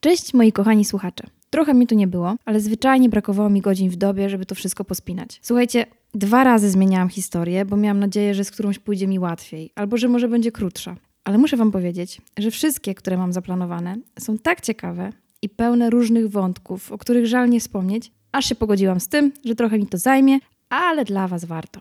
Cześć moi kochani słuchacze. Trochę mi tu nie było, ale zwyczajnie brakowało mi godzin w dobie, żeby to wszystko pospinać. Słuchajcie, dwa razy zmieniałam historię, bo miałam nadzieję, że z którąś pójdzie mi łatwiej, albo że może będzie krótsza. Ale muszę Wam powiedzieć, że wszystkie, które mam zaplanowane, są tak ciekawe i pełne różnych wątków, o których żal nie wspomnieć, aż się pogodziłam z tym, że trochę mi to zajmie, ale dla Was warto.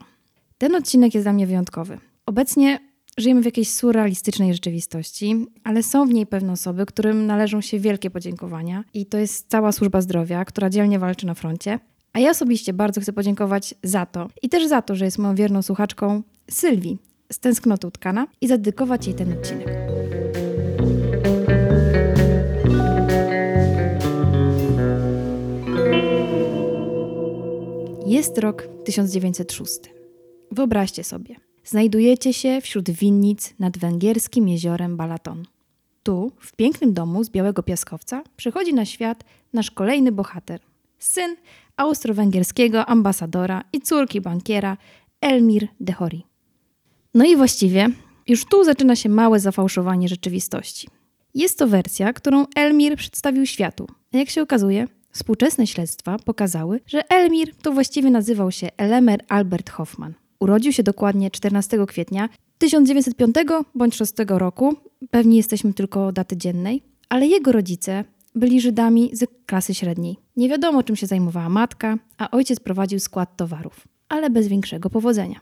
Ten odcinek jest dla mnie wyjątkowy. Obecnie żyjemy w jakiejś surrealistycznej rzeczywistości, ale są w niej pewne osoby, którym należą się wielkie podziękowania i to jest cała służba zdrowia, która dzielnie walczy na froncie. A ja osobiście bardzo chcę podziękować za to i też za to, że jest moją wierną słuchaczką Sylwii z Tęsknoty Utkana i zadedykować jej ten odcinek. Jest rok 1906. Wyobraźcie sobie, znajdujecie się wśród winnic nad węgierskim jeziorem Balaton. Tu, w pięknym domu z białego piaskowca, przychodzi na świat nasz kolejny bohater. Syn austro-węgierskiego ambasadora i córki bankiera Elmir Dehori. No i właściwie już tu zaczyna się małe zafałszowanie rzeczywistości. Jest to wersja, którą Elmir przedstawił światu. A jak się okazuje, współczesne śledztwa pokazały, że Elmir to właściwie nazywał się Elemer Albert Hoffman. Urodził się dokładnie 14 kwietnia 1905 bądź 6 roku, pewnie jesteśmy tylko daty dziennej, ale jego rodzice byli Żydami z klasy średniej. Nie wiadomo, czym się zajmowała matka, a ojciec prowadził skład towarów, ale bez większego powodzenia.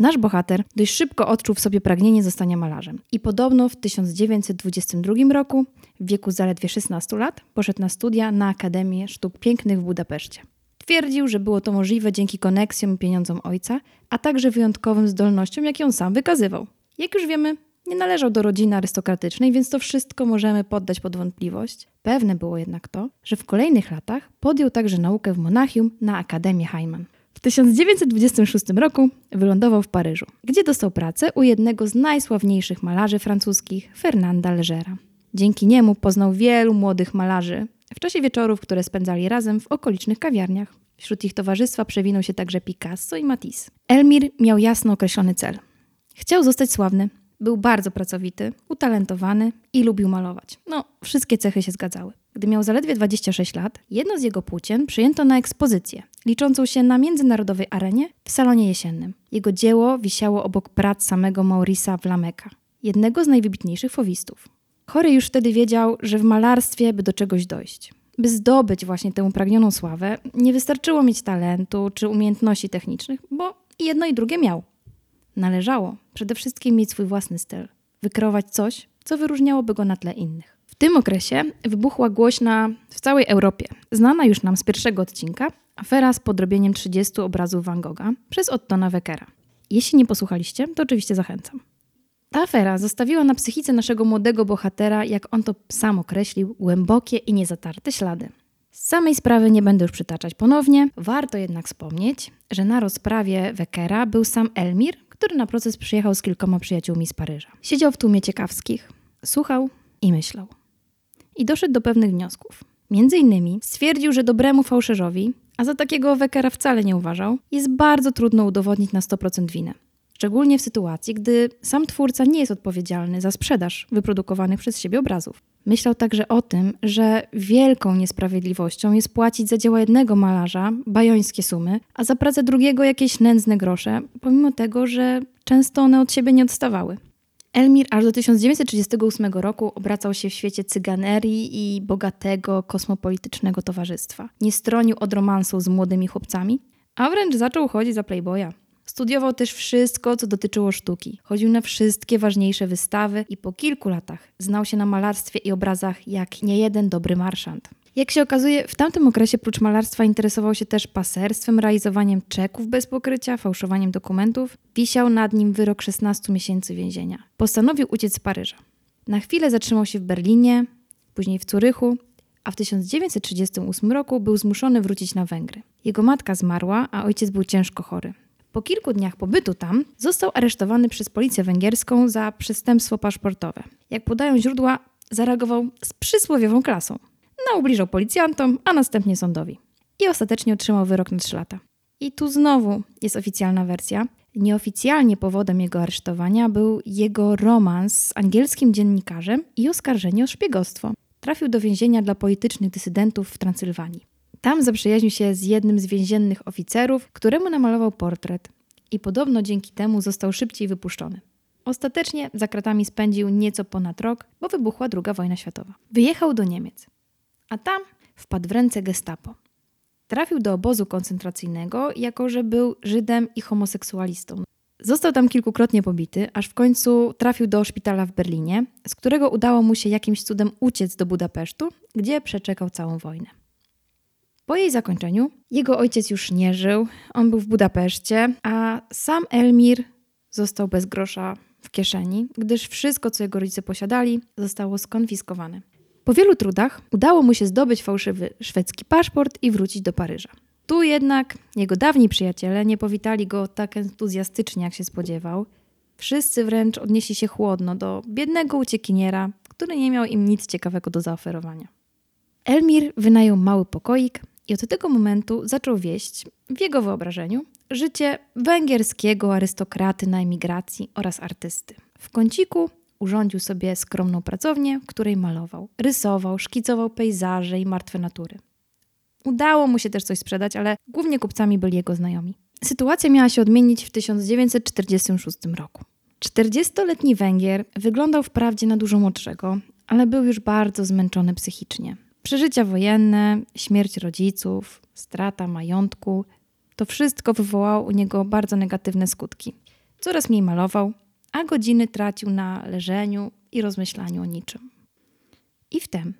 Nasz bohater dość szybko odczuł w sobie pragnienie zostania malarzem i podobno w 1922 roku, w wieku zaledwie 16 lat, poszedł na studia na Akademię Sztuk Pięknych w Budapeszcie. Twierdził, że było to możliwe dzięki koneksjom i pieniądzom ojca, a także wyjątkowym zdolnościom, jakie on sam wykazywał. Jak już wiemy, nie należał do rodziny arystokratycznej, więc to wszystko możemy poddać pod wątpliwość. Pewne było jednak to, że w kolejnych latach podjął także naukę w Monachium na Akademię Heimann. W 1926 roku wylądował w Paryżu, gdzie dostał pracę u jednego z najsławniejszych malarzy francuskich, Fernanda Legera. Dzięki niemu poznał wielu młodych malarzy w czasie wieczorów, które spędzali razem w okolicznych kawiarniach. Wśród ich towarzystwa przewinął się także Picasso i Matisse. Elmir miał jasno określony cel. Chciał zostać sławny, był bardzo pracowity, utalentowany i lubił malować. No, wszystkie cechy się zgadzały. Gdy miał zaledwie 26 lat, jedno z jego płócien przyjęto na ekspozycję, liczącą się na międzynarodowej arenie w salonie jesiennym. Jego dzieło wisiało obok prac samego Maurisa Vlameka, jednego z najwybitniejszych fowistów. Chory już wtedy wiedział, że w malarstwie, by do czegoś dojść, by zdobyć właśnie tę upragnioną sławę, nie wystarczyło mieć talentu czy umiejętności technicznych, bo jedno i drugie miał. Należało przede wszystkim mieć swój własny styl, wykreować coś, co wyróżniałoby go na tle innych. W tym okresie wybuchła głośna w całej Europie, znana już nam z pierwszego odcinka, afera z podrobieniem 30 obrazów Van Gogha przez Ottona Weckera. Jeśli nie posłuchaliście, to oczywiście zachęcam. Ta afera zostawiła na psychice naszego młodego bohatera, jak on to sam określił, głębokie i niezatarte ślady. Z samej sprawy nie będę już przytaczać ponownie, warto jednak wspomnieć, że na rozprawie Weckera był sam Elmir, który na proces przyjechał z kilkoma przyjaciółmi z Paryża. Siedział w tłumie ciekawskich, słuchał i myślał. I doszedł do pewnych wniosków. Między innymi stwierdził, że dobremu fałszerzowi, a za takiego Weckera wcale nie uważał, jest bardzo trudno udowodnić na 100% winę. Szczególnie w sytuacji, gdy sam twórca nie jest odpowiedzialny za sprzedaż wyprodukowanych przez siebie obrazów. Myślał także o tym, że wielką niesprawiedliwością jest płacić za dzieła jednego malarza bajońskie sumy, a za pracę drugiego jakieś nędzne grosze, pomimo tego, że często one od siebie nie odstawały. Elmir aż do 1938 roku obracał się w świecie cyganerii i bogatego, kosmopolitycznego towarzystwa. Nie stronił od romansów z młodymi chłopcami, a wręcz zaczął chodzić za playboya. Studiował też wszystko, co dotyczyło sztuki. Chodził na wszystkie ważniejsze wystawy i po kilku latach znał się na malarstwie i obrazach jak niejeden dobry marszant. Jak się okazuje, w tamtym okresie prócz malarstwa interesował się też paserstwem, realizowaniem czeków bez pokrycia, fałszowaniem dokumentów. Wisiał nad nim wyrok 16 miesięcy więzienia. Postanowił uciec z Paryża. Na chwilę zatrzymał się w Berlinie, później w Curychu, a w 1938 roku był zmuszony wrócić na Węgry. Jego matka zmarła, a ojciec był ciężko chory. Po kilku dniach pobytu tam został aresztowany przez policję węgierską za przestępstwo paszportowe. Jak podają źródła, zareagował z przysłowiową klasą. Naubliżał policjantom, a następnie sądowi. I ostatecznie otrzymał wyrok na 3 lata. I tu znowu jest oficjalna wersja. Nieoficjalnie powodem jego aresztowania był jego romans z angielskim dziennikarzem i oskarżenie o szpiegostwo. trafił do więzienia dla politycznych dysydentów w Transylwanii. Tam zaprzyjaźnił się z jednym z więziennych oficerów, któremu namalował portret i podobno dzięki temu został szybciej wypuszczony. Ostatecznie za kratami spędził nieco ponad rok, bo wybuchła II wojna światowa. Wyjechał do Niemiec, a tam wpadł w ręce gestapo. Trafił do obozu koncentracyjnego, jako że był Żydem i homoseksualistą. Został tam kilkukrotnie pobity, aż w końcu trafił do szpitala w Berlinie, z którego udało mu się jakimś cudem uciec do Budapesztu, gdzie przeczekał całą wojnę. Po jej zakończeniu jego ojciec już nie żył, on był w Budapeszcie, a sam Elmir został bez grosza w kieszeni, gdyż wszystko, co jego rodzice posiadali, zostało skonfiskowane. Po wielu trudach udało mu się zdobyć fałszywy szwedzki paszport i wrócić do Paryża. Tu jednak jego dawni przyjaciele nie powitali go tak entuzjastycznie, jak się spodziewał. Wszyscy wręcz odnieśli się chłodno do biednego uciekiniera, który nie miał im nic ciekawego do zaoferowania. Elmir wynajął mały pokoik i od tego momentu zaczął wieść, w jego wyobrażeniu, życie węgierskiego arystokraty na emigracji oraz artysty. W kąciku urządził sobie skromną pracownię, w której malował, rysował, szkicował pejzaże i martwe natury. Udało mu się też coś sprzedać, ale głównie kupcami byli jego znajomi. Sytuacja miała się odmienić w 1946 roku. 40-letni Węgier wyglądał wprawdzie na dużo młodszego, ale był już bardzo zmęczony psychicznie. Przeżycia wojenne, śmierć rodziców, strata majątku to wszystko wywołało u niego bardzo negatywne skutki. Coraz mniej malował, a godziny tracił na leżeniu i rozmyślaniu o niczym. I wtem,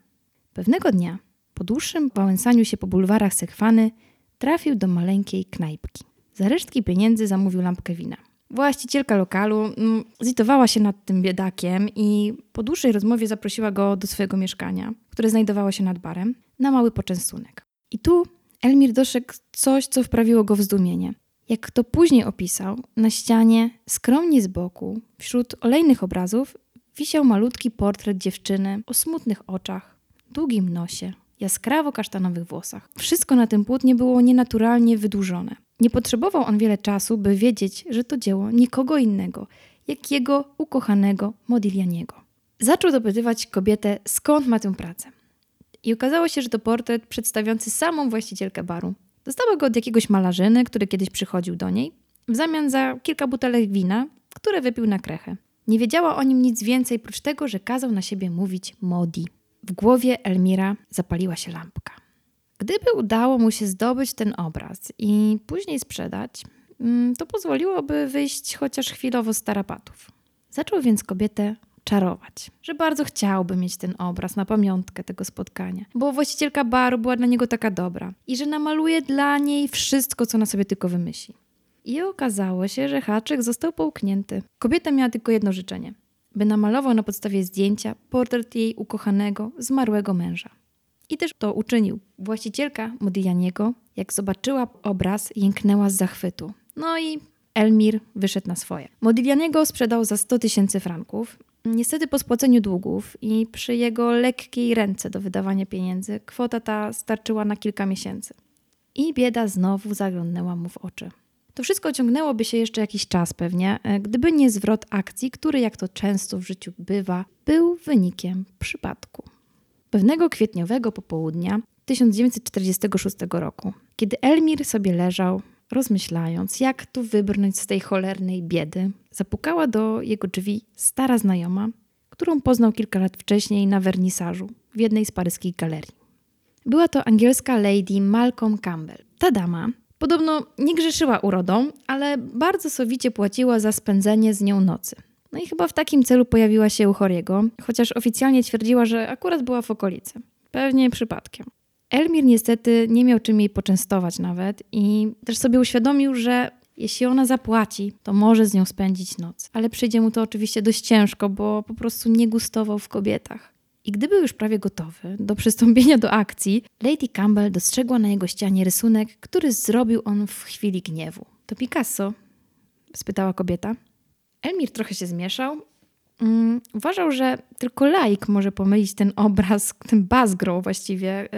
pewnego dnia, po dłuższym wałęsaniu się po bulwarach Sekwany, trafił do maleńkiej knajpki. Za resztki pieniędzy zamówił lampkę wina. Właścicielka lokalu mm, zitowała się nad tym biedakiem i po dłuższej rozmowie zaprosiła go do swojego mieszkania, które znajdowało się nad barem, na mały poczęstunek. I tu Elmir dostrzegł coś, co wprawiło go w zdumienie. Jak to później opisał, na ścianie, skromnie z boku, wśród olejnych obrazów, wisiał malutki portret dziewczyny o smutnych oczach, długim nosie, jaskrawo kasztanowych włosach. Wszystko na tym płótnie było nienaturalnie wydłużone. Nie potrzebował on wiele czasu, by wiedzieć, że to dzieło nikogo innego, jak jego ukochanego Modiglianiego. Zaczął dopytywać kobietę, skąd ma tę pracę. I okazało się, że to portret przedstawiający samą właścicielkę baru. Dostała go od jakiegoś malarzyny, który kiedyś przychodził do niej, w zamian za kilka butelek wina, które wypił na krechę. Nie wiedziała o nim nic więcej, prócz tego, że kazał na siebie mówić Modi. W głowie Elmira zapaliła się lampka. Gdyby udało mu się zdobyć ten obraz i później sprzedać, mm, to pozwoliłoby wyjść chociaż chwilowo z tarapatów. Zaczął więc kobietę czarować, że bardzo chciałby mieć ten obraz na pamiątkę tego spotkania, bo właścicielka baru była dla niego taka dobra i że namaluje dla niej wszystko, co na sobie tylko wymyśli. I okazało się, że haczyk został połknięty. Kobieta miała tylko jedno życzenie: by namalował na podstawie zdjęcia portret jej ukochanego, zmarłego męża. I też to uczynił. Właścicielka Modiglianiego, jak zobaczyła obraz, jęknęła z zachwytu. No i Elmir wyszedł na swoje. Modiglianiego sprzedał za 100 tysięcy franków. Niestety po spłaceniu długów i przy jego lekkiej ręce do wydawania pieniędzy, kwota ta starczyła na kilka miesięcy. I bieda znowu zaglądnęła mu w oczy. To wszystko ciągnęłoby się jeszcze jakiś czas pewnie, e, gdyby nie zwrot akcji, który, jak to często w życiu bywa, był wynikiem przypadku. Pewnego kwietniowego popołudnia 1946 roku, kiedy Elmir sobie leżał, rozmyślając, jak tu wybrnąć z tej cholernej biedy, zapukała do jego drzwi stara znajoma, którą poznał kilka lat wcześniej na wernisażu w jednej z paryskich galerii. Była to angielska lady Malcolm Campbell. Ta dama podobno nie grzeszyła urodą, ale bardzo sowicie płaciła za spędzenie z nią nocy. No i chyba w takim celu pojawiła się u Horiego, chociaż oficjalnie twierdziła, że akurat była w okolicy. Pewnie przypadkiem. Elmir niestety nie miał czym jej poczęstować nawet i też sobie uświadomił, że jeśli ona zapłaci, to może z nią spędzić noc. Ale przyjdzie mu to oczywiście dość ciężko, bo po prostu nie gustował w kobietach. I gdy był już prawie gotowy do przystąpienia do akcji, Lady Campbell dostrzegła na jego ścianie rysunek, który zrobił on w chwili gniewu. To Picasso? spytała kobieta. Elmir trochę się zmieszał. Um, uważał, że tylko laik może pomylić ten obraz, ten Basgrow właściwie,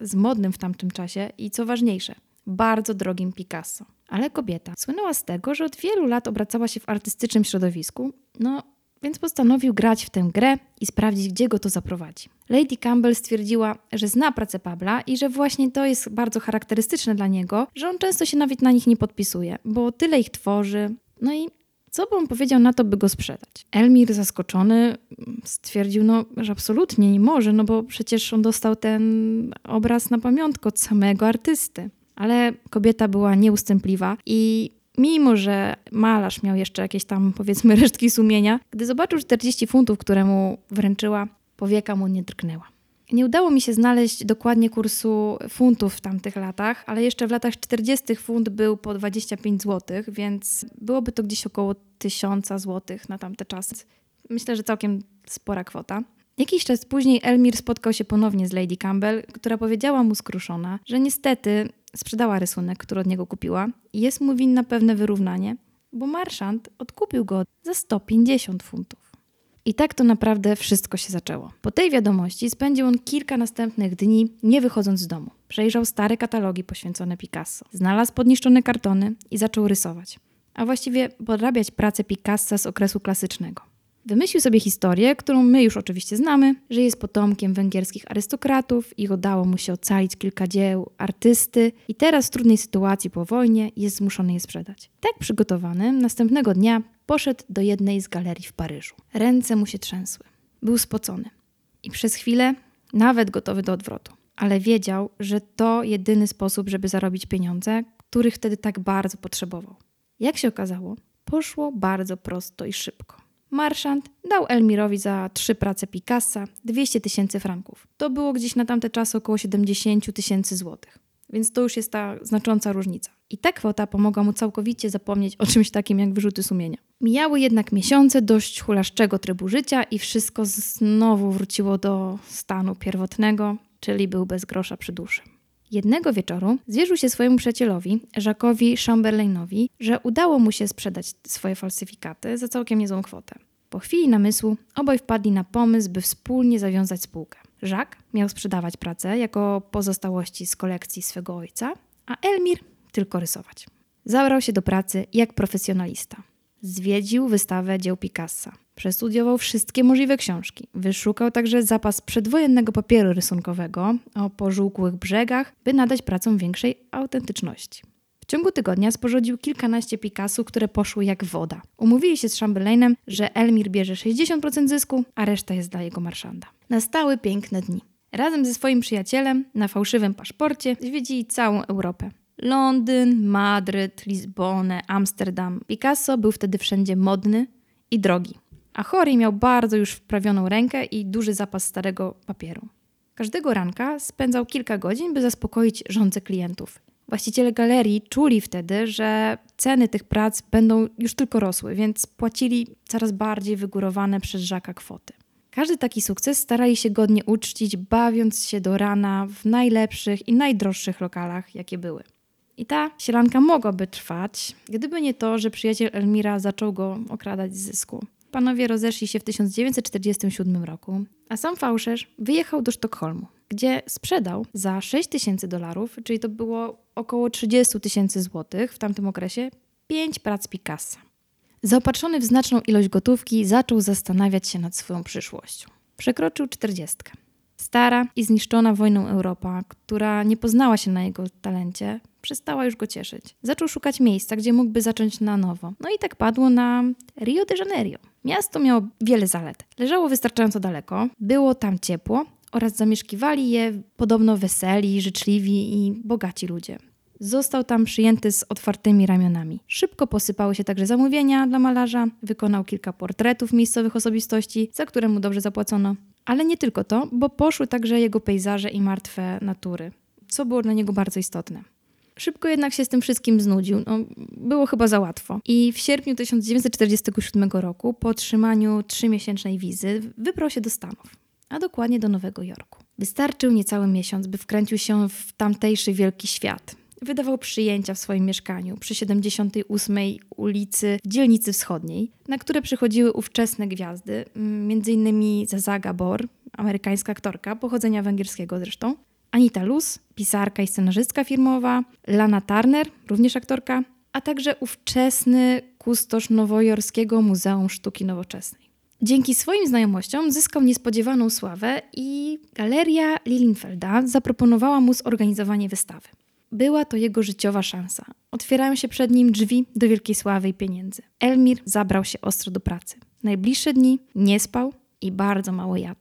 yy, z modnym w tamtym czasie i co ważniejsze, bardzo drogim Picasso. Ale kobieta słynęła z tego, że od wielu lat obracała się w artystycznym środowisku, no więc postanowił grać w tę grę i sprawdzić, gdzie go to zaprowadzi. Lady Campbell stwierdziła, że zna pracę Pabla i że właśnie to jest bardzo charakterystyczne dla niego, że on często się nawet na nich nie podpisuje, bo tyle ich tworzy. No i co by on powiedział na to, by go sprzedać? Elmir zaskoczony stwierdził, no, że absolutnie nie może, no bo przecież on dostał ten obraz na pamiątkę od samego artysty. Ale kobieta była nieustępliwa i mimo że malarz miał jeszcze jakieś tam, powiedzmy, resztki sumienia, gdy zobaczył 40 funtów, które mu wręczyła, powieka mu nie drgnęła. Nie udało mi się znaleźć dokładnie kursu funtów w tamtych latach, ale jeszcze w latach 40 funt był po 25 zł, więc byłoby to gdzieś około 1000 zł na tamte czasy. Myślę, że całkiem spora kwota. Jakiś czas później Elmir spotkał się ponownie z Lady Campbell, która powiedziała mu skruszona, że niestety sprzedała rysunek, który od niego kupiła i jest mu winna pewne wyrównanie, bo marszant odkupił go za 150 funtów. I tak to naprawdę wszystko się zaczęło. Po tej wiadomości spędził on kilka następnych dni, nie wychodząc z domu. Przejrzał stare katalogi poświęcone Picasso, znalazł podniszczone kartony i zaczął rysować. A właściwie podrabiać pracę Picassa z okresu klasycznego. Wymyślił sobie historię, którą my już oczywiście znamy, że jest potomkiem węgierskich arystokratów i udało mu się ocalić kilka dzieł artysty i teraz w trudnej sytuacji po wojnie jest zmuszony je sprzedać. Tak przygotowany, następnego dnia poszedł do jednej z galerii w Paryżu. Ręce mu się trzęsły. Był spocony i przez chwilę nawet gotowy do odwrotu. Ale wiedział, że to jedyny sposób, żeby zarobić pieniądze, których wtedy tak bardzo potrzebował. Jak się okazało, poszło bardzo prosto i szybko. Marszant dał Elmirowi za trzy prace Picassa 200 tysięcy franków. To było gdzieś na tamte czasy około 70 tysięcy złotych. Więc to już jest ta znacząca różnica. I ta kwota pomogła mu całkowicie zapomnieć o czymś takim jak wyrzuty sumienia. Mijały jednak miesiące dość hulaszczego trybu życia i wszystko znowu wróciło do stanu pierwotnego, czyli był bez grosza przy duszy. Jednego wieczoru zwierzył się swojemu przyjacielowi, Jacquesowi Chamberlainowi, że udało mu się sprzedać swoje falsyfikaty za całkiem niezłą kwotę. Po chwili namysłu obaj wpadli na pomysł, by wspólnie zawiązać spółkę. Jacques miał sprzedawać pracę jako pozostałości z kolekcji swego ojca, a Elmir tylko rysować. Zabrał się do pracy jak profesjonalista. Zwiedził wystawę dzieł Picassa. Przestudiował wszystkie możliwe książki. Wyszukał także zapas przedwojennego papieru rysunkowego o pożółkłych brzegach, by nadać pracom większej autentyczności. W ciągu tygodnia sporządził kilkanaście Picasso, które poszły jak woda. Umówili się z Chamberlainem, że Elmir bierze 60% zysku, a reszta jest dla jego marszanda. Nastały piękne dni. Razem ze swoim przyjacielem na fałszywym paszporcie zwiedzili całą Europę. Londyn, Madryt, Lizbonę, Amsterdam. Picasso był wtedy wszędzie modny i drogi, a Chory miał bardzo już wprawioną rękę i duży zapas starego papieru. Każdego ranka spędzał kilka godzin, by zaspokoić żądze klientów. Właściciele galerii czuli wtedy, że ceny tych prac będą już tylko rosły, więc płacili coraz bardziej wygórowane przez Żaka kwoty. Każdy taki sukces starali się godnie uczcić, bawiąc się do rana w najlepszych i najdroższych lokalach, jakie były. I ta sielanka mogłaby trwać, gdyby nie to, że przyjaciel Elmira zaczął go okradać z zysku. Panowie rozeszli się w 1947 roku, a sam fałszerz wyjechał do Sztokholmu, gdzie sprzedał za 6 tysięcy dolarów, czyli to było około 30 tysięcy złotych w tamtym okresie, pięć prac Picassa. Zaopatrzony w znaczną ilość gotówki, zaczął zastanawiać się nad swoją przyszłością. Przekroczył czterdziestkę. Stara i zniszczona wojną Europa, która nie poznała się na jego talencie, przestała już go cieszyć. Zaczął szukać miejsca, gdzie mógłby zacząć na nowo. No i tak padło na Rio de Janeiro. Miasto miało wiele zalet. Leżało wystarczająco daleko, było tam ciepło oraz zamieszkiwali je podobno weseli, życzliwi i bogaci ludzie. Został tam przyjęty z otwartymi ramionami. Szybko posypały się także zamówienia dla malarza, wykonał kilka portretów miejscowych osobistości, za które mu dobrze zapłacono. Ale nie tylko to, bo poszły także jego pejzaże i martwe natury, co było dla niego bardzo istotne. Szybko jednak się z tym wszystkim znudził. No, było chyba za łatwo. I w sierpniu 1947 roku, po otrzymaniu trzymiesięcznej wizy, wybrał się do Stanów, a dokładnie do Nowego Jorku. Wystarczył niecały miesiąc, by wkręcił się w tamtejszy wielki świat. Wydawał przyjęcia w swoim mieszkaniu przy 78 ulicy w dzielnicy wschodniej, na które przychodziły ówczesne gwiazdy, m.in. Zaza Gabor, amerykańska aktorka, pochodzenia węgierskiego zresztą, Anita Luz, pisarka i scenarzystka filmowa, Lana Turner, również aktorka, a także ówczesny kustosz Nowojorskiego Muzeum Sztuki Nowoczesnej. Dzięki swoim znajomościom zyskał niespodziewaną sławę i galeria Lilienfelda zaproponowała mu zorganizowanie wystawy. Była to jego życiowa szansa. Otwierają się przed nim drzwi do wielkiej sławy i pieniędzy. Elmir zabrał się ostro do pracy. Najbliższe dni nie spał i bardzo mało jadł.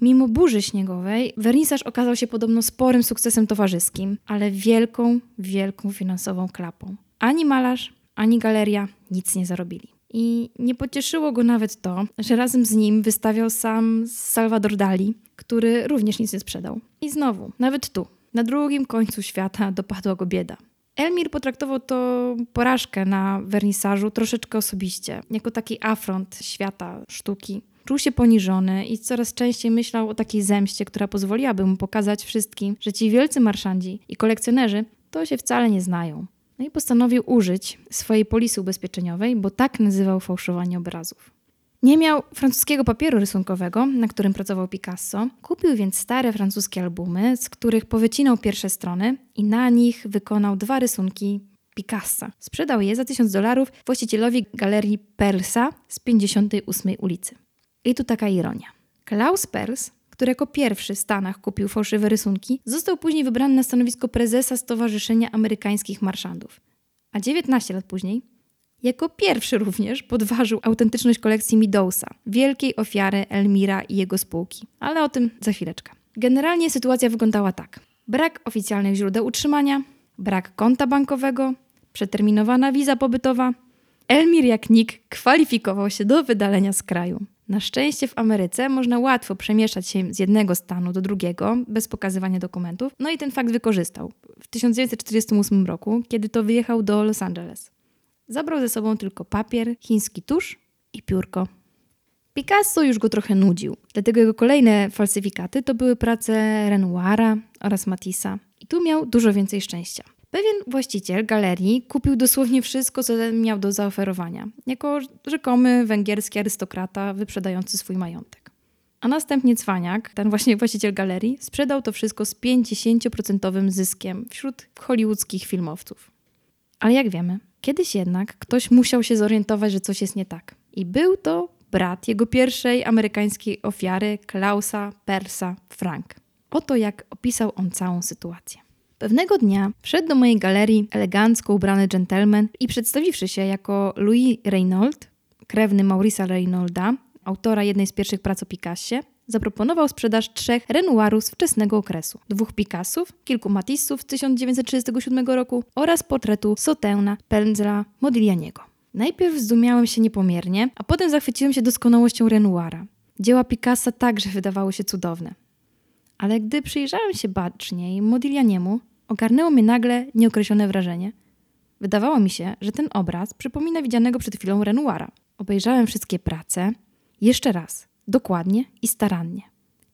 Mimo burzy śniegowej, wernisaż okazał się podobno sporym sukcesem towarzyskim, ale wielką, wielką finansową klapą. Ani malarz, ani galeria nic nie zarobili. I nie pocieszyło go nawet to, że razem z nim wystawiał sam Salvador Dali, który również nic nie sprzedał. I znowu, nawet tu, na drugim końcu świata dopadła go bieda. Elmir potraktował to porażkę na wernisażu troszeczkę osobiście, jako taki afront świata sztuki. Czuł się poniżony i coraz częściej myślał o takiej zemście, która pozwoliłaby mu pokazać wszystkim, że ci wielcy marszandzi i kolekcjonerzy to się wcale nie znają. No i postanowił użyć swojej polisy ubezpieczeniowej, bo tak nazywał fałszowanie obrazów. Nie miał francuskiego papieru rysunkowego, na którym pracował Picasso. Kupił więc stare francuskie albumy, z których powycinał pierwsze strony i na nich wykonał dwa rysunki Picassa. Sprzedał je za 1000 dolarów właścicielowi galerii Persa z 58 ulicy. I tu taka ironia. Klaus Pers, który jako pierwszy w Stanach kupił fałszywe rysunki, został później wybrany na stanowisko prezesa Stowarzyszenia Amerykańskich Marszandów. A 19 lat później jako pierwszy również podważył autentyczność kolekcji Midousa, wielkiej ofiary Elmira i jego spółki. Ale o tym za chwileczkę. Generalnie sytuacja wyglądała tak. Brak oficjalnych źródeł utrzymania, brak konta bankowego, przeterminowana wiza pobytowa. Elmir jak nikt kwalifikował się do wydalenia z kraju. Na szczęście w Ameryce można łatwo przemieszczać się z jednego stanu do drugiego bez pokazywania dokumentów, no i ten fakt wykorzystał w 1948 roku, kiedy to wyjechał do Los Angeles. Zabrał ze sobą tylko papier, chiński tusz i piórko. Picasso już go trochę nudził, dlatego jego kolejne falsyfikaty to były prace Renoira oraz Matissa. I tu miał dużo więcej szczęścia. Pewien właściciel galerii kupił dosłownie wszystko, co miał do zaoferowania, jako rzekomy węgierski arystokrata wyprzedający swój majątek. A następnie cwaniak, ten właśnie właściciel galerii, sprzedał to wszystko z 50% zyskiem wśród hollywoodzkich filmowców. Ale jak wiemy, kiedyś jednak ktoś musiał się zorientować, że coś jest nie tak. I był to brat jego pierwszej amerykańskiej ofiary, Klausa Persa Frank. Oto jak opisał on całą sytuację. Pewnego dnia wszedł do mojej galerii elegancko ubrany gentleman i przedstawiwszy się jako Louis Reynolds, krewny Maurice'a Reynolda, autora jednej z pierwszych prac o Picassie, zaproponował sprzedaż trzech Renoirów z wczesnego okresu, dwóch Picassów, kilku Matissów z 1937 roku oraz portretu Sauterna pędzla Modiglianiego. Najpierw zdumiałem się niepomiernie, a potem zachwyciłem się doskonałością Renoira. Dzieła Picassa także wydawały się cudowne. Ale gdy przyjrzałem się baczniej Modiglianiemu, ogarnęło mnie nagle nieokreślone wrażenie. Wydawało mi się, że ten obraz przypomina widzianego przed chwilą Renoira. Obejrzałem wszystkie prace, jeszcze raz, dokładnie i starannie.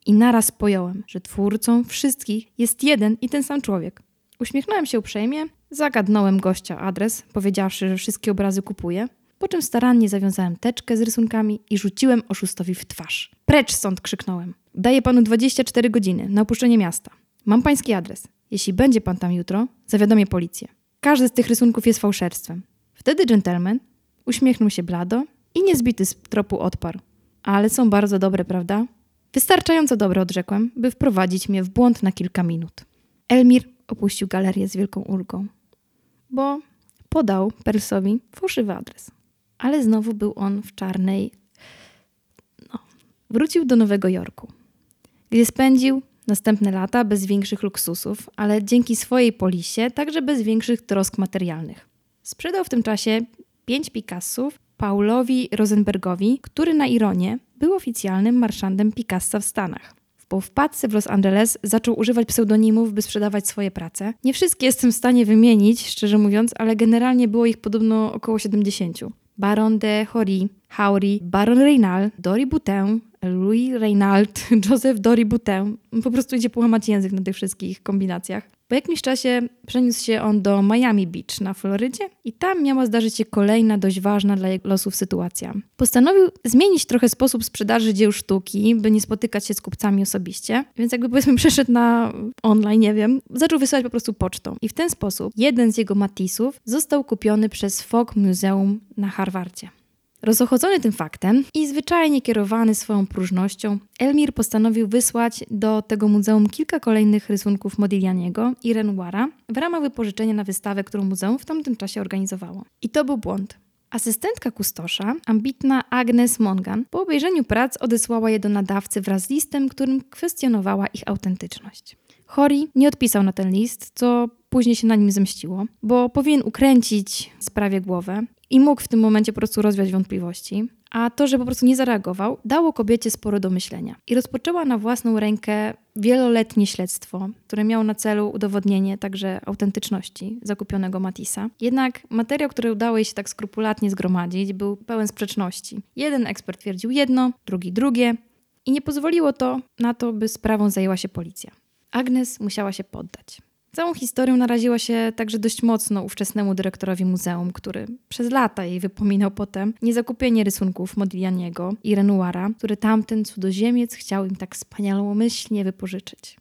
I naraz pojąłem, że twórcą wszystkich jest jeden i ten sam człowiek. Uśmiechnąłem się uprzejmie, zagadnąłem gościa adres, powiedziawszy, że wszystkie obrazy kupuję, po czym starannie zawiązałem teczkę z rysunkami i rzuciłem oszustowi w twarz. Precz stąd krzyknąłem. Daję panu 24 godziny na opuszczenie miasta. Mam pański adres. Jeśli będzie pan tam jutro, zawiadomię policję. Każdy z tych rysunków jest fałszerstwem. Wtedy dżentelmen uśmiechnął się blado i niezbity z tropu odparł. Ale są bardzo dobre, prawda? Wystarczająco dobre, odrzekłem, by wprowadzić mnie w błąd na kilka minut. Elmir opuścił galerię z wielką ulgą, bo podał Persowi fałszywy adres. Ale znowu był on w czarnej. No. Wrócił do Nowego Jorku, gdzie spędził następne lata bez większych luksusów, ale dzięki swojej polisie także bez większych trosk materialnych. Sprzedał w tym czasie pięć Picassów Paulowi Rosenbergowi, który na ironię był oficjalnym marszandem Picassa w Stanach. Po wpadce w Los Angeles zaczął używać pseudonimów, by sprzedawać swoje prace. Nie wszystkie jestem w stanie wymienić, szczerze mówiąc, ale generalnie było ich podobno około 70. Baron de Hory, Haury, Baron Reynal, Dory Boutin, Louis Reynald, Joseph Dory Boutin. Po prostu idzie połamać język na tych wszystkich kombinacjach. Po jakimś czasie przeniósł się on do Miami Beach na Florydzie i tam miała zdarzyć się kolejna dość ważna dla jego losów sytuacja. Postanowił zmienić trochę sposób sprzedaży dzieł sztuki, by nie spotykać się z kupcami osobiście, więc jakby powiedzmy przeszedł na online, nie wiem, zaczął wysyłać po prostu pocztą. I w ten sposób jeden z jego Matissów został kupiony przez Fogg Museum na Harvardzie. Rozochodzony tym faktem i zwyczajnie kierowany swoją próżnością, Elmir postanowił wysłać do tego muzeum kilka kolejnych rysunków Modiglianiego i Renoira w ramach wypożyczenia na wystawę, którą muzeum w tamtym czasie organizowało. I to był błąd. Asystentka kustosza, ambitna Agnes Mongan, po obejrzeniu prac odesłała je do nadawcy wraz z listem, którym kwestionowała ich autentyczność. Hori nie odpisał na ten list, co później się na nim zemściło, bo powinien ukręcić sprawie głowę i mógł w tym momencie po prostu rozwiać wątpliwości. A to, że po prostu nie zareagował, dało kobiecie sporo do myślenia. I rozpoczęła na własną rękę wieloletnie śledztwo, które miało na celu udowodnienie także autentyczności zakupionego Matisa. Jednak materiał, który udało jej się tak skrupulatnie zgromadzić, był pełen sprzeczności. Jeden ekspert twierdził jedno, drugi drugie i nie pozwoliło to na to, by sprawą zajęła się policja. Agnes musiała się poddać. Całą historią naraziła się także dość mocno ówczesnemu dyrektorowi muzeum, który przez lata jej wypominał potem niezakupienie rysunków Modiglianiego i Renoira, które tamten cudzoziemiec chciał im tak wspaniałomyślnie wypożyczyć.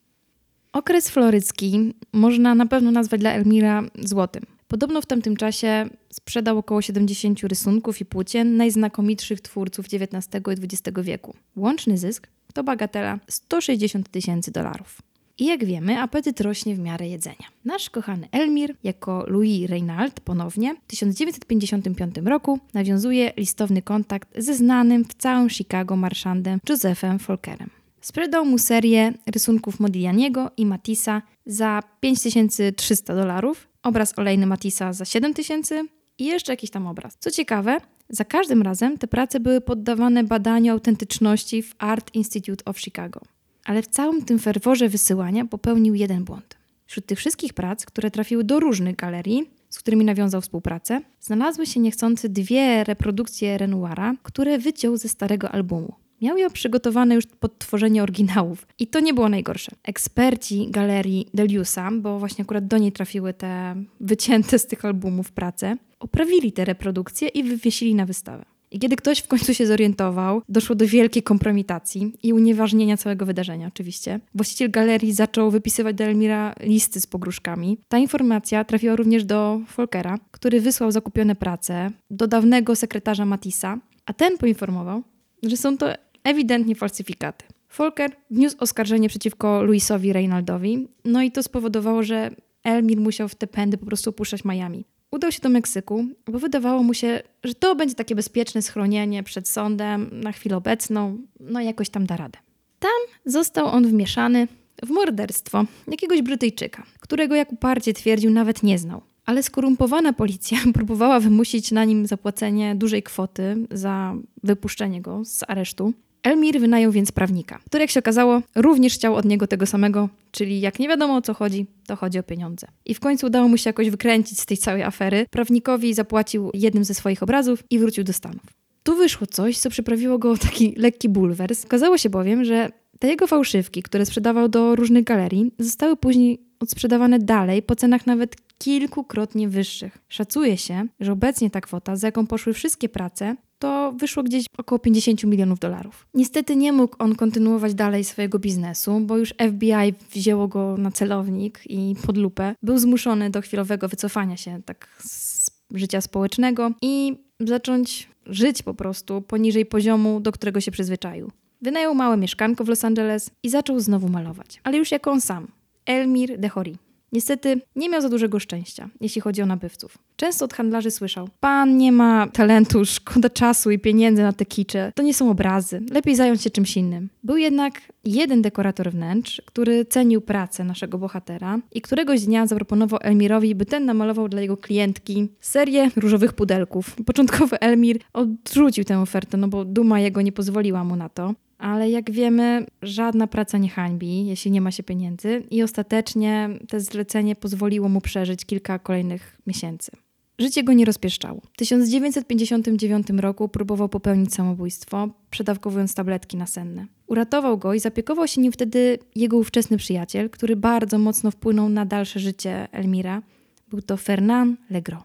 Okres florycki można na pewno nazwać dla Elmira złotym. Podobno w tamtym czasie sprzedał około 70 rysunków i płócien najznakomitszych twórców XIX i XX wieku. Łączny zysk to bagatela 160 tysięcy dolarów. I jak wiemy, apetyt rośnie w miarę jedzenia. Nasz kochany Elmir, jako Louis Reynald ponownie, w 1955 roku nawiązuje listowny kontakt ze znanym w całym Chicago marszandem Josephem Folkerem. Sprzedał mu serię rysunków Modiglianiego i Matissa za 5300 dolarów, obraz olejny Matissa za 7000 i jeszcze jakiś tam obraz. Co ciekawe, za każdym razem te prace były poddawane badaniu autentyczności w Art Institute of Chicago ale w całym tym ferworze wysyłania popełnił jeden błąd. Wśród tych wszystkich prac, które trafiły do różnych galerii, z którymi nawiązał współpracę, znalazły się niechcący dwie reprodukcje Renoira, które wyciął ze starego albumu. Miał je przygotowane już pod tworzenie oryginałów. I to nie było najgorsze. Eksperci galerii Deliusa, bo właśnie akurat do niej trafiły te wycięte z tych albumów prace, oprawili te reprodukcje i wywiesili na wystawę. I kiedy ktoś w końcu się zorientował, doszło do wielkiej kompromitacji i unieważnienia całego wydarzenia oczywiście. Właściciel galerii zaczął wypisywać do Elmira listy z pogróżkami. Ta informacja trafiła również do Folkera, który wysłał zakupione prace do dawnego sekretarza Matisa, a ten poinformował, że są to ewidentnie falsyfikaty. Folker wniósł oskarżenie przeciwko Louisowi Reynaldowi, no i to spowodowało, że Elmir musiał w te pędy po prostu opuszczać Miami. Udał się do Meksyku, bo wydawało mu się, że to będzie takie bezpieczne schronienie przed sądem na chwilę obecną, no jakoś tam da radę. Tam został on wmieszany w morderstwo jakiegoś Brytyjczyka, którego jak uparcie twierdził nawet nie znał. Ale skorumpowana policja próbowała wymusić na nim zapłacenie dużej kwoty za wypuszczenie go z aresztu. Elmir wynajął więc prawnika, który jak się okazało również chciał od niego tego samego, czyli jak nie wiadomo o co chodzi, to chodzi o pieniądze. I w końcu udało mu się jakoś wykręcić z tej całej afery. Prawnikowi zapłacił jednym ze swoich obrazów i wrócił do Stanów. Tu wyszło coś, co przyprawiło go taki lekki bulwers. Okazało się bowiem, że te jego fałszywki, które sprzedawał do różnych galerii, zostały później odsprzedawane dalej po cenach nawet kilkukrotnie wyższych. Szacuje się, że obecnie ta kwota, za jaką poszły wszystkie prace, to wyszło gdzieś około 50 milionów dolarów. Niestety nie mógł on kontynuować dalej swojego biznesu, bo już FBI wzięło go na celownik i pod lupę. Był zmuszony do chwilowego wycofania się tak z życia społecznego i zacząć żyć po prostu poniżej poziomu, do którego się przyzwyczaił. Wynajął małe mieszkanko w Los Angeles i zaczął znowu malować, ale już jako on sam. Elmir de Hori. Niestety nie miał za dużego szczęścia, jeśli chodzi o nabywców. Często od handlarzy słyszał: Pan nie ma talentu, szkoda czasu i pieniędzy na te kicze. To nie są obrazy. Lepiej zająć się czymś innym. Był jednak jeden dekorator wnętrz, który cenił pracę naszego bohatera i któregoś dnia zaproponował Elmirowi, by ten namalował dla jego klientki serię różowych pudelków. Początkowo Elmir odrzucił tę ofertę, no bo duma jego nie pozwoliła mu na to ale jak wiemy, żadna praca nie hańbi, jeśli nie ma się pieniędzy, i ostatecznie to zlecenie pozwoliło mu przeżyć kilka kolejnych miesięcy. Życie go nie rozpieszczało. W 1959 roku próbował popełnić samobójstwo, przedawkowując tabletki nasenne. Uratował go i zapiekował się nim wtedy jego ówczesny przyjaciel, który bardzo mocno wpłynął na dalsze życie Elmira. Był to Fernand Legros.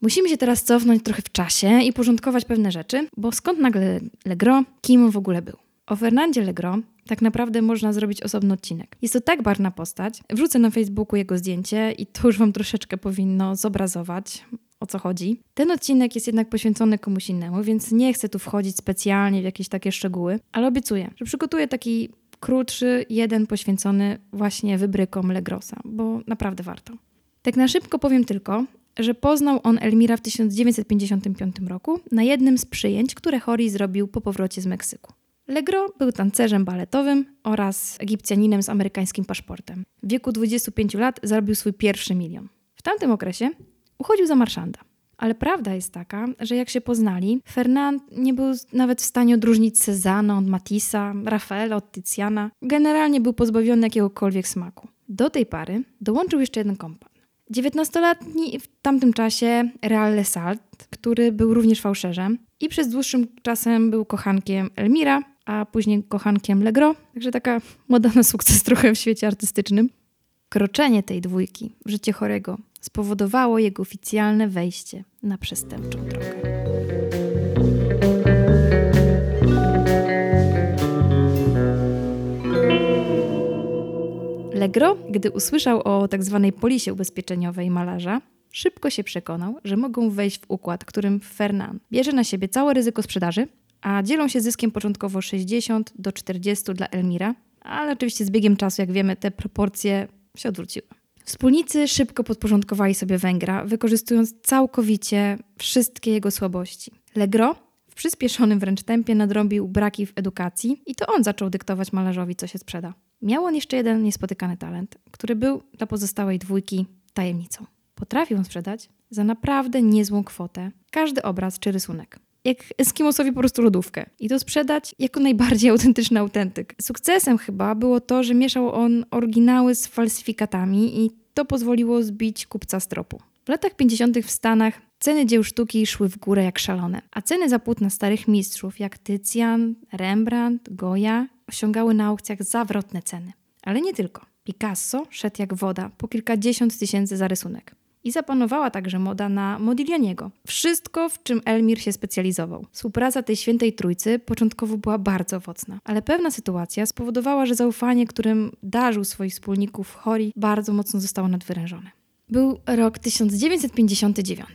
Musimy się teraz cofnąć trochę w czasie i porządkować pewne rzeczy, bo skąd nagle Legros, kim on w ogóle był? O Fernandzie Legro tak naprawdę można zrobić osobny odcinek. Jest to tak barna postać. Wrzucę na Facebooku jego zdjęcie i to już wam troszeczkę powinno zobrazować, o co chodzi. Ten odcinek jest jednak poświęcony komuś innemu, więc nie chcę tu wchodzić specjalnie w jakieś takie szczegóły, ale obiecuję, że przygotuję taki krótszy, jeden poświęcony właśnie wybrykom Legrosa, bo naprawdę warto. Tak na szybko powiem tylko, że poznał on Elmira w 1955 roku na jednym z przyjęć, które Hori zrobił po powrocie z Meksyku. Legro był tancerzem baletowym oraz Egipcjaninem z amerykańskim paszportem. W wieku 25 lat zarobił swój pierwszy milion. W tamtym okresie uchodził za marszanda. Ale prawda jest taka, że jak się poznali, Fernand nie był nawet w stanie odróżnić Cezanne od Matissa, Rafaela od Tiziana. Generalnie był pozbawiony jakiegokolwiek smaku. Do tej pary dołączył jeszcze jeden kompan. 19-letni w tamtym czasie Real Lesalt, który był również fałszerzem i przez dłuższym czasem był kochankiem Elmira, a później kochankiem Legro. Także taka moda na sukces trochę w świecie artystycznym. Kroczenie tej dwójki w życie chorego spowodowało jego oficjalne wejście na przestępczą drogę. Legro, gdy usłyszał o tzw. Tak polisie ubezpieczeniowej malarza, szybko się przekonał, że mogą wejść w układ, którym Fernand bierze na siebie całe ryzyko sprzedaży, a dzielą się zyskiem początkowo 60 do 40 dla Elmira, ale oczywiście z biegiem czasu, jak wiemy, te proporcje się odwróciły. Wspólnicy szybko podporządkowali sobie Węgra, wykorzystując całkowicie wszystkie jego słabości. Legro w przyspieszonym wręcz tempie nadrobił braki w edukacji i to on zaczął dyktować malarzowi, co się sprzeda. Miał on jeszcze jeden niespotykany talent, który był dla pozostałej dwójki tajemnicą. Potrafił on sprzedać za naprawdę niezłą kwotę każdy obraz czy rysunek jak Eskimosowi po prostu lodówkę. I to sprzedać jako najbardziej autentyczny autentyk. Sukcesem chyba było to, że mieszał on oryginały z falsyfikatami i to pozwoliło zbić kupca z tropu. W latach 50. w Stanach ceny dzieł sztuki szły w górę jak szalone, a ceny za płótna starych mistrzów jak Tycjan, Rembrandt, Goya osiągały na aukcjach zawrotne ceny. Ale nie tylko. Picasso szedł jak woda, po kilkadziesiąt tysięcy za rysunek i zapanowała także moda na Modiglianiego. Wszystko, w czym Elmir się specjalizował. Współpraca tej świętej trójcy początkowo była bardzo owocna, ale pewna sytuacja spowodowała, że zaufanie, którym darzył swoich wspólników Hori, bardzo mocno zostało nadwyrężone. Był rok 1959.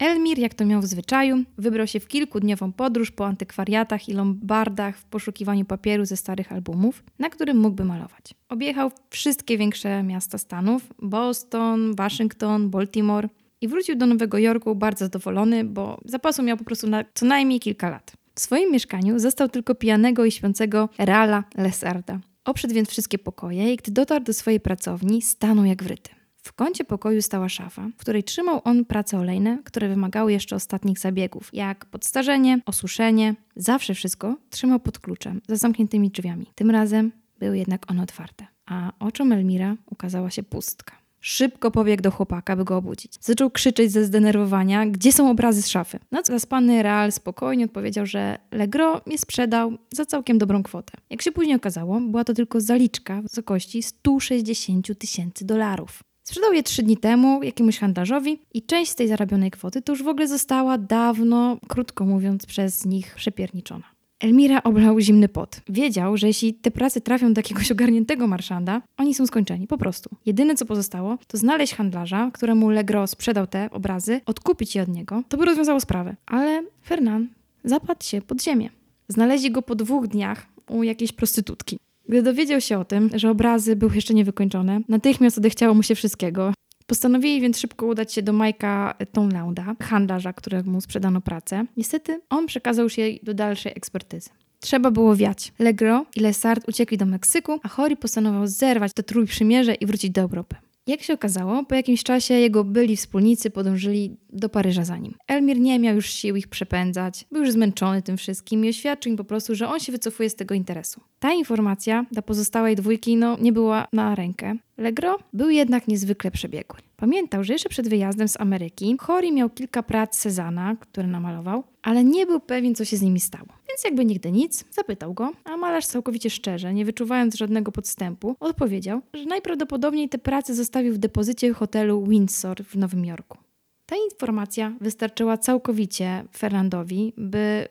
Elmir, jak to miał w zwyczaju, wybrał się w kilkudniową podróż po antykwariatach i lombardach w poszukiwaniu papieru ze starych albumów, na którym mógłby malować. Objechał wszystkie większe miasta Stanów: Boston, Waszyngton, Baltimore i wrócił do Nowego Jorku bardzo zadowolony, bo zapasu miał po prostu na co najmniej kilka lat. W swoim mieszkaniu został tylko pijanego i śpiącego Reala Lesarda. Obszedł więc wszystkie pokoje i gdy dotarł do swojej pracowni, stanął jak wryty. W kącie pokoju stała szafa, w której trzymał on prace olejne, które wymagały jeszcze ostatnich zabiegów, jak podstarzenie, osuszenie. Zawsze wszystko trzymał pod kluczem, za zamkniętymi drzwiami. Tym razem były jednak one otwarte, a oczom Elmira ukazała się pustka. Szybko pobiegł do chłopaka, by go obudzić. Zaczął krzyczeć ze zdenerwowania, gdzie są obrazy z szafy. No co zaspany Real spokojnie odpowiedział, że Legro je sprzedał za całkiem dobrą kwotę. Jak się później okazało, była to tylko zaliczka w wysokości 160 tysięcy dolarów. Sprzedał je trzy dni temu jakiemuś handlarzowi i część z tej zarobionej kwoty to już w ogóle została dawno, krótko mówiąc, przez nich przepierniczona. Elmira oblał zimny pot. Wiedział, że jeśli te prace trafią do jakiegoś ogarniętego marszanda, oni są skończeni, po prostu. Jedyne co pozostało, to znaleźć handlarza, któremu Legro sprzedał te obrazy, odkupić je od niego. To by rozwiązało sprawę. Ale Fernand zapadł się pod ziemię. Znaleźli go po dwóch dniach u jakiejś prostytutki. Gdy dowiedział się o tym, że obrazy były jeszcze niewykończone, natychmiast odechciało mu się wszystkiego. Postanowili więc szybko udać się do Majka Tonlaunda, handlarza, któremu sprzedano pracę. Niestety on przekazał już jej do dalszej ekspertyzy. Trzeba było wiać. Legro i Lesart uciekli do Meksyku, a Hori postanowił zerwać te trójprzymierze i wrócić do Europy. Jak się okazało, po jakimś czasie jego byli wspólnicy podążyli do Paryża za nim. Elmir nie miał już sił ich przepędzać, był już zmęczony tym wszystkim i oświadczył im po prostu, że on się wycofuje z tego interesu. Ta informacja dla pozostałej dwójki no, nie była na rękę. Legro był jednak niezwykle przebiegły. Pamiętał, że jeszcze przed wyjazdem z Ameryki Hori miał kilka prac Cezana, które namalował, ale nie był pewien, co się z nimi stało. Więc jakby nigdy nic, zapytał go, a malarz całkowicie szczerze, nie wyczuwając żadnego podstępu, odpowiedział, że najprawdopodobniej te prace zostawił w depozycie hotelu Windsor w Nowym Jorku. Ta informacja wystarczyła całkowicie Fernandowi, by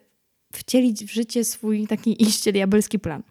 wcielić w życie swój taki iście diabelski plan.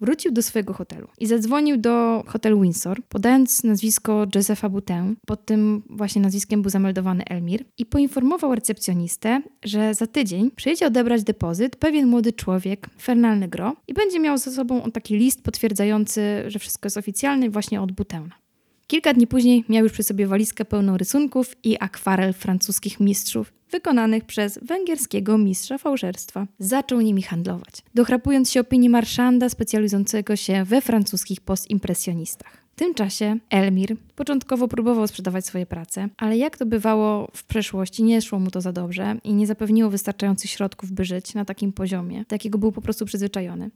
Wrócił do swojego hotelu i zadzwonił do hotelu Windsor, podając nazwisko Josepha Butę. Pod tym właśnie nazwiskiem był zameldowany Elmir i poinformował recepcjonistę, że za tydzień przyjedzie odebrać depozyt pewien młody człowiek, Fernal Negro, i będzie miał ze sobą taki list potwierdzający, że wszystko jest oficjalne właśnie od Buteuna. Kilka dni później miał już przy sobie walizkę pełną rysunków i akwarel francuskich mistrzów, wykonanych przez węgierskiego mistrza fałszerstwa. Zaczął nimi handlować, dochrapując się opinii marszanda specjalizującego się we francuskich postimpresjonistach. W tym czasie Elmir początkowo próbował sprzedawać swoje prace, ale jak to bywało w przeszłości, nie szło mu to za dobrze i nie zapewniło wystarczających środków, by żyć na takim poziomie, do jakiego był po prostu przyzwyczajony.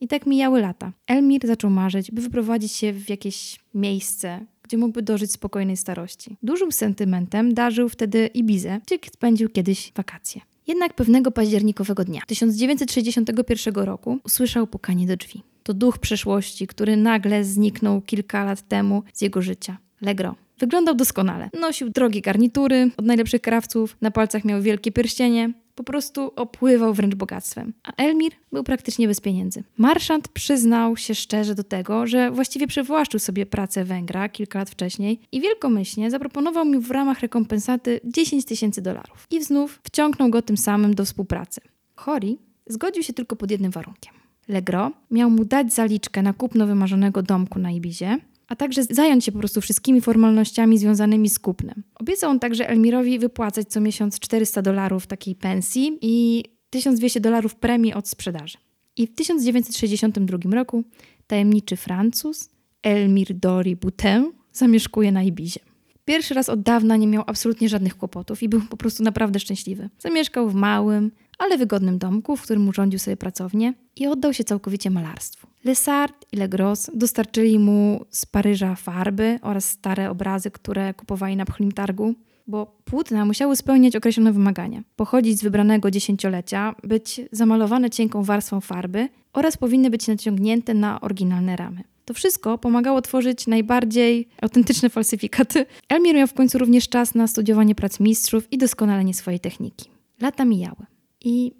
I tak mijały lata. Elmir zaczął marzyć, by wyprowadzić się w jakieś miejsce, gdzie mógłby dożyć spokojnej starości. Dużym sentymentem darzył wtedy Ibizę, gdzie spędził kiedyś wakacje. Jednak pewnego październikowego dnia 1961 roku usłyszał pukanie do drzwi. To duch przeszłości, który nagle zniknął kilka lat temu z jego życia. Legro. Wyglądał doskonale. Nosił drogie garnitury od najlepszych krawców, na palcach miał wielkie pierścienie, po prostu opływał wręcz bogactwem. A Elmir był praktycznie bez pieniędzy. Marszant przyznał się szczerze do tego, że właściwie przywłaszczył sobie pracę Węgra kilka lat wcześniej i wielkomyślnie zaproponował mi w ramach rekompensaty 10 tysięcy dolarów. I znów wciągnął go tym samym do współpracy. Hori zgodził się tylko pod jednym warunkiem. Legro miał mu dać zaliczkę na kupno wymarzonego domku na Ibizie, a także zająć się po prostu wszystkimi formalnościami związanymi z kupnem. Obiecał on także Elmirowi wypłacać co miesiąc 400 dolarów takiej pensji i 1200 dolarów premii od sprzedaży. I w 1962 roku tajemniczy Francuz Elmir Dori Boutin zamieszkuje na Ibizie. Pierwszy raz od dawna nie miał absolutnie żadnych kłopotów i był po prostu naprawdę szczęśliwy. Zamieszkał w małym, ale wygodnym domku, w którym urządził sobie pracownię i oddał się całkowicie malarstwu. Lesart i Legros dostarczyli mu z Paryża farby oraz stare obrazy, które kupowali na pchlim targu, bo płótna musiały spełniać określone wymagania. Pochodzić z wybranego dziesięciolecia, być zamalowane cienką warstwą farby oraz powinny być naciągnięte na oryginalne ramy. To wszystko pomagało tworzyć najbardziej autentyczne falsyfikaty. Elmir miał w końcu również czas na studiowanie prac mistrzów i doskonalenie swojej techniki. Lata mijały i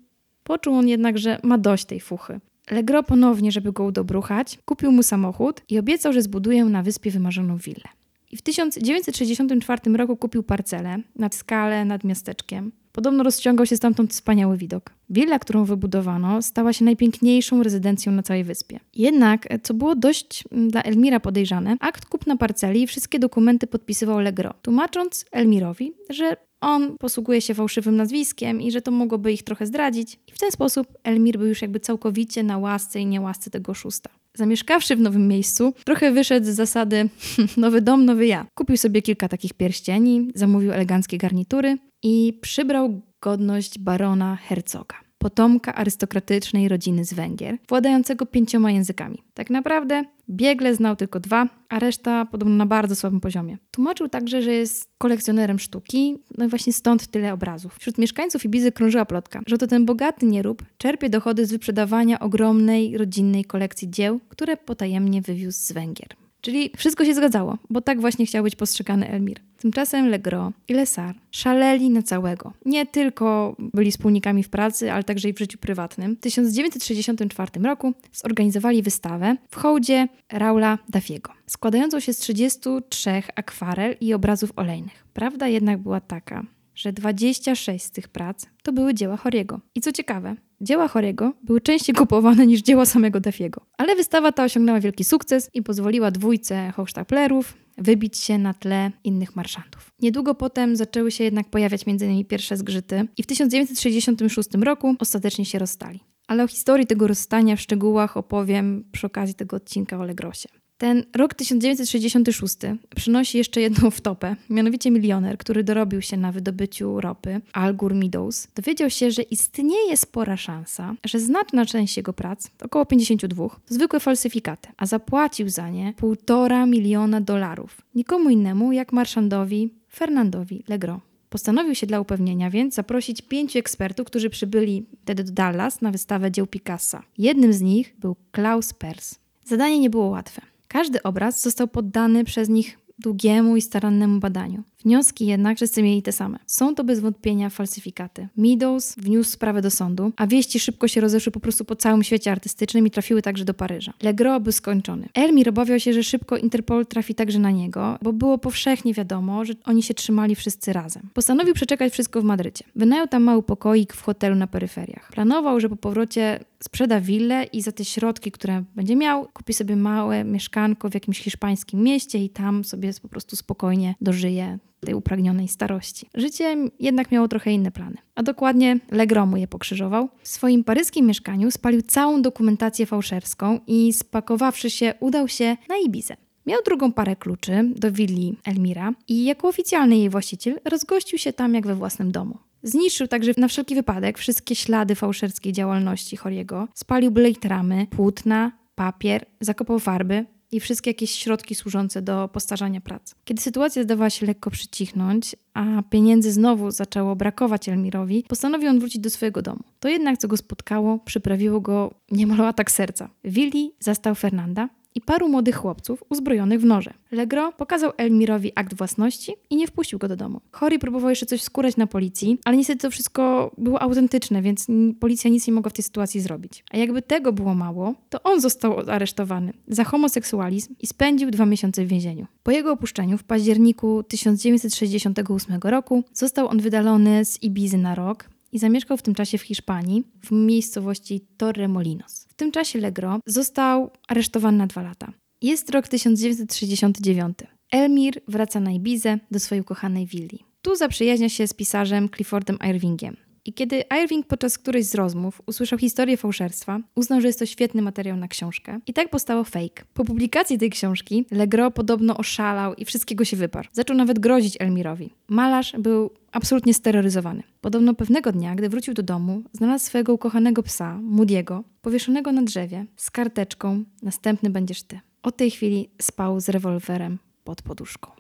poczuł on jednak, że ma dość tej fuchy. Legro ponownie, żeby go udobruchać, kupił mu samochód i obiecał, że zbuduje na wyspie wymarzoną willę. I w 1964 roku kupił parcelę nad skalę nad miasteczkiem. Podobno rozciągał się stamtąd wspaniały widok. Willa, którą wybudowano, stała się najpiękniejszą rezydencją na całej wyspie. Jednak, co było dość mm, dla Elmira podejrzane, akt kupna parceli i wszystkie dokumenty podpisywał Legro, tłumacząc Elmirowi, że on posługuje się fałszywym nazwiskiem i że to mogłoby ich trochę zdradzić. I w ten sposób Elmir był już jakby całkowicie na łasce i niełasce tego szósta. Zamieszkawszy w nowym miejscu, trochę wyszedł z zasady nowy dom, nowy ja. Kupił sobie kilka takich pierścieni, zamówił eleganckie garnitury i przybrał godność barona hercoga potomka arystokratycznej rodziny z Węgier, władającego pięcioma językami. Tak naprawdę biegle znał tylko dwa, a reszta podobno na bardzo słabym poziomie. Tłumaczył także, że jest kolekcjonerem sztuki, no i właśnie stąd tyle obrazów. Wśród mieszkańców Ibizy krążyła plotka, że to ten bogaty nierób czerpie dochody z wyprzedawania ogromnej rodzinnej kolekcji dzieł, które potajemnie wywiózł z Węgier. Czyli wszystko się zgadzało, bo tak właśnie chciał być postrzegany Elmir. Tymczasem Legro i Lesar szaleli na całego. Nie tylko byli wspólnikami w pracy, ale także i w życiu prywatnym. W 1964 roku zorganizowali wystawę w hołdzie Raula Dafiego, składającą się z 33 akwarel i obrazów olejnych. Prawda jednak była taka, że 26 z tych prac to były dzieła Horiego. I co ciekawe, dzieła Chorego były częściej kupowane niż dzieła samego Dafiego. Ale wystawa ta osiągnęła wielki sukces i pozwoliła dwójce hochsztaplerów wybić się na tle innych marszantów. Niedługo potem zaczęły się jednak pojawiać między nimi pierwsze zgrzyty i w 1966 roku ostatecznie się rozstali. Ale o historii tego rozstania w szczegółach opowiem przy okazji tego odcinka o Legrosie. Ten rok 1966 przynosi jeszcze jedną wtopę. Mianowicie milioner, który dorobił się na wydobyciu ropy, Al Gore Meadows, dowiedział się, że istnieje spora szansa, że znaczna część jego prac, około 52, to zwykłe falsyfikaty, a zapłacił za nie półtora miliona dolarów. Nikomu innemu jak marszandowi Fernandowi Legros. Postanowił się dla upewnienia więc zaprosić pięciu ekspertów, którzy przybyli wtedy do Dallas na wystawę dzieł Picassa. Jednym z nich był Klaus Pers. Zadanie nie było łatwe. Każdy obraz został poddany przez nich długiemu i starannemu badaniu. Wnioski jednak wszyscy mieli te same. Są to bez wątpienia falsyfikaty. Meadows wniósł sprawę do sądu, a wieści szybko się rozeszły po prostu po całym świecie artystycznym i trafiły także do Paryża. Legros był skończony. Elmir obawiał się, że szybko Interpol trafi także na niego, bo było powszechnie wiadomo, że oni się trzymali wszyscy razem. Postanowił przeczekać wszystko w Madrycie. Wynajął tam mały pokoik w hotelu na peryferiach. Planował, że po powrocie sprzeda willę i za te środki, które będzie miał, kupi sobie małe mieszkanko w jakimś hiszpańskim mieście i tam sobie po prostu spokojnie dożyje tej upragnionej starości. Życie jednak miało trochę inne plany, a dokładnie Legros mu je pokrzyżował. W swoim paryskim mieszkaniu spalił całą dokumentację fałszerską i spakowawszy się udał się na Ibizę. Miał drugą parę kluczy do willi Elmira i jako oficjalny jej właściciel rozgościł się tam jak we własnym domu. Zniszczył także na wszelki wypadek wszystkie ślady fałszerskiej działalności Horiego, spalił blade ramy, płótna, papier, zakopał farby, i wszystkie jakieś środki służące do postarzania prac. Kiedy sytuacja zdawała się lekko przycichnąć, a pieniędzy znowu zaczęło brakować Elmirowi, postanowił on wrócić do swojego domu. To jednak, co go spotkało, przyprawiło go niemal atak serca. Willi zastał Fernanda, i paru młodych chłopców uzbrojonych w noże. Legro pokazał Elmirowi akt własności i nie wpuścił go do domu. Chory próbował jeszcze coś skórać na policji, ale niestety to wszystko było autentyczne, więc policja nic nie mogła w tej sytuacji zrobić. A jakby tego było mało, to on został aresztowany za homoseksualizm i spędził dwa miesiące w więzieniu. Po jego opuszczeniu w październiku 1968 roku został on wydalony z Ibizy na rok i zamieszkał w tym czasie w Hiszpanii, w miejscowości Torremolinos. W tym czasie Legro został aresztowany na dwa lata. Jest rok 1969. Elmir wraca na Ibizę do swojej ukochanej willi. Tu zaprzyjaźnia się z pisarzem Cliffordem Irvingiem. I kiedy Irving podczas którejś z rozmów usłyszał historię fałszerstwa, uznał, że jest to świetny materiał na książkę. I tak powstało Fake. Po publikacji tej książki Legro podobno oszalał i wszystkiego się wyparł. Zaczął nawet grozić Elmirowi. Malarz był absolutnie steroryzowany. Podobno pewnego dnia, gdy wrócił do domu, znalazł swojego ukochanego psa, Moody'ego, powieszonego na drzewie, z karteczką Następny będziesz ty. Od tej chwili spał z rewolwerem pod poduszką.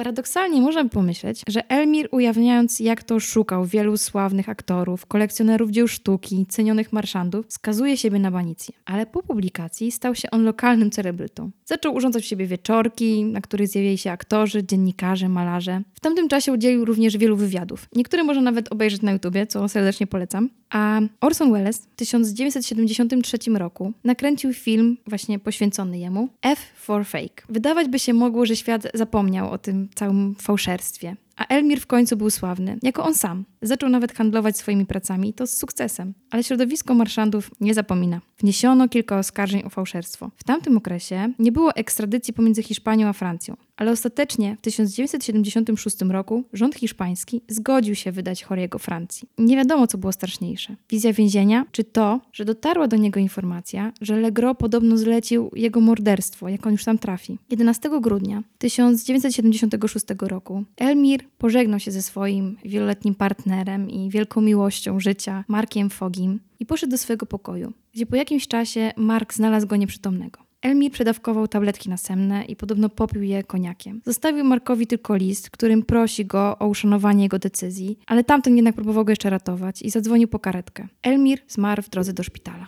Paradoksalnie można pomyśleć, że Elmir ujawniając jak to szukał wielu sławnych aktorów, kolekcjonerów dzieł sztuki, cenionych marszandów, skazuje siebie na banicję. Ale po publikacji stał się on lokalnym celebrytą. Zaczął urządzać w siebie wieczorki, na których zjawili się aktorzy, dziennikarze, malarze. W tamtym czasie udzielił również wielu wywiadów. Niektóre można nawet obejrzeć na YouTubie, co serdecznie polecam. A Orson Welles w 1973 roku nakręcił film właśnie poświęcony jemu F for Fake. Wydawać by się mogło, że świat zapomniał o tym całym fałszerstwie. A Elmir w końcu był sławny, jako on sam. Zaczął nawet handlować swoimi pracami i to z sukcesem. Ale środowisko marszandów nie zapomina. Wniesiono kilka oskarżeń o fałszerstwo. W tamtym okresie nie było ekstradycji pomiędzy Hiszpanią a Francją, ale ostatecznie w 1976 roku rząd hiszpański zgodził się wydać Choriego Francji. Nie wiadomo, co było straszniejsze. Wizja więzienia, czy to, że dotarła do niego informacja, że Legro podobno zlecił jego morderstwo, jak on już tam trafi. 11 grudnia 1976 roku Elmir pożegnał się ze swoim wieloletnim partnerem i wielką miłością życia, Markiem Fogim, i poszedł do swojego pokoju, gdzie po jakimś czasie Mark znalazł go nieprzytomnego. Elmir przedawkował tabletki nasenne i podobno popił je koniakiem. Zostawił Markowi tylko list, którym prosi go o uszanowanie jego decyzji, ale tamten jednak próbował go jeszcze ratować i zadzwonił po karetkę. Elmir zmarł w drodze do szpitala.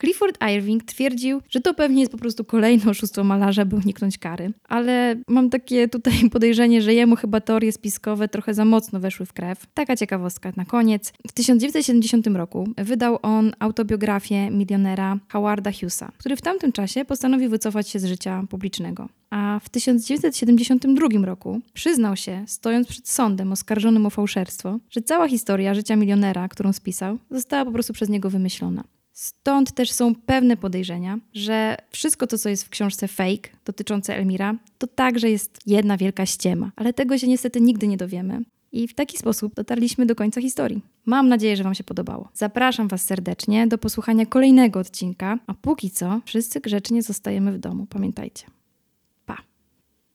Clifford Irving twierdził, że to pewnie jest po prostu kolejne oszustwo malarza, by uniknąć kary. Ale mam takie tutaj podejrzenie, że jemu chyba teorie spiskowe trochę za mocno weszły w krew. Taka ciekawostka na koniec. W 1970 roku wydał on autobiografię milionera Howarda Hughesa, który w tamtym czasie postanowił wycofać się z życia publicznego. A w 1972 roku przyznał się, stojąc przed sądem oskarżonym o fałszerstwo, że cała historia życia milionera, którą spisał, została po prostu przez niego wymyślona. Stąd też są pewne podejrzenia, że wszystko to, co jest w książce fake dotyczące Elmira, to także jest jedna wielka ściema, ale tego się niestety nigdy nie dowiemy. I w taki sposób dotarliśmy do końca historii. Mam nadzieję, że Wam się podobało. Zapraszam Was serdecznie do posłuchania kolejnego odcinka, a póki co wszyscy grzecznie zostajemy w domu, pamiętajcie.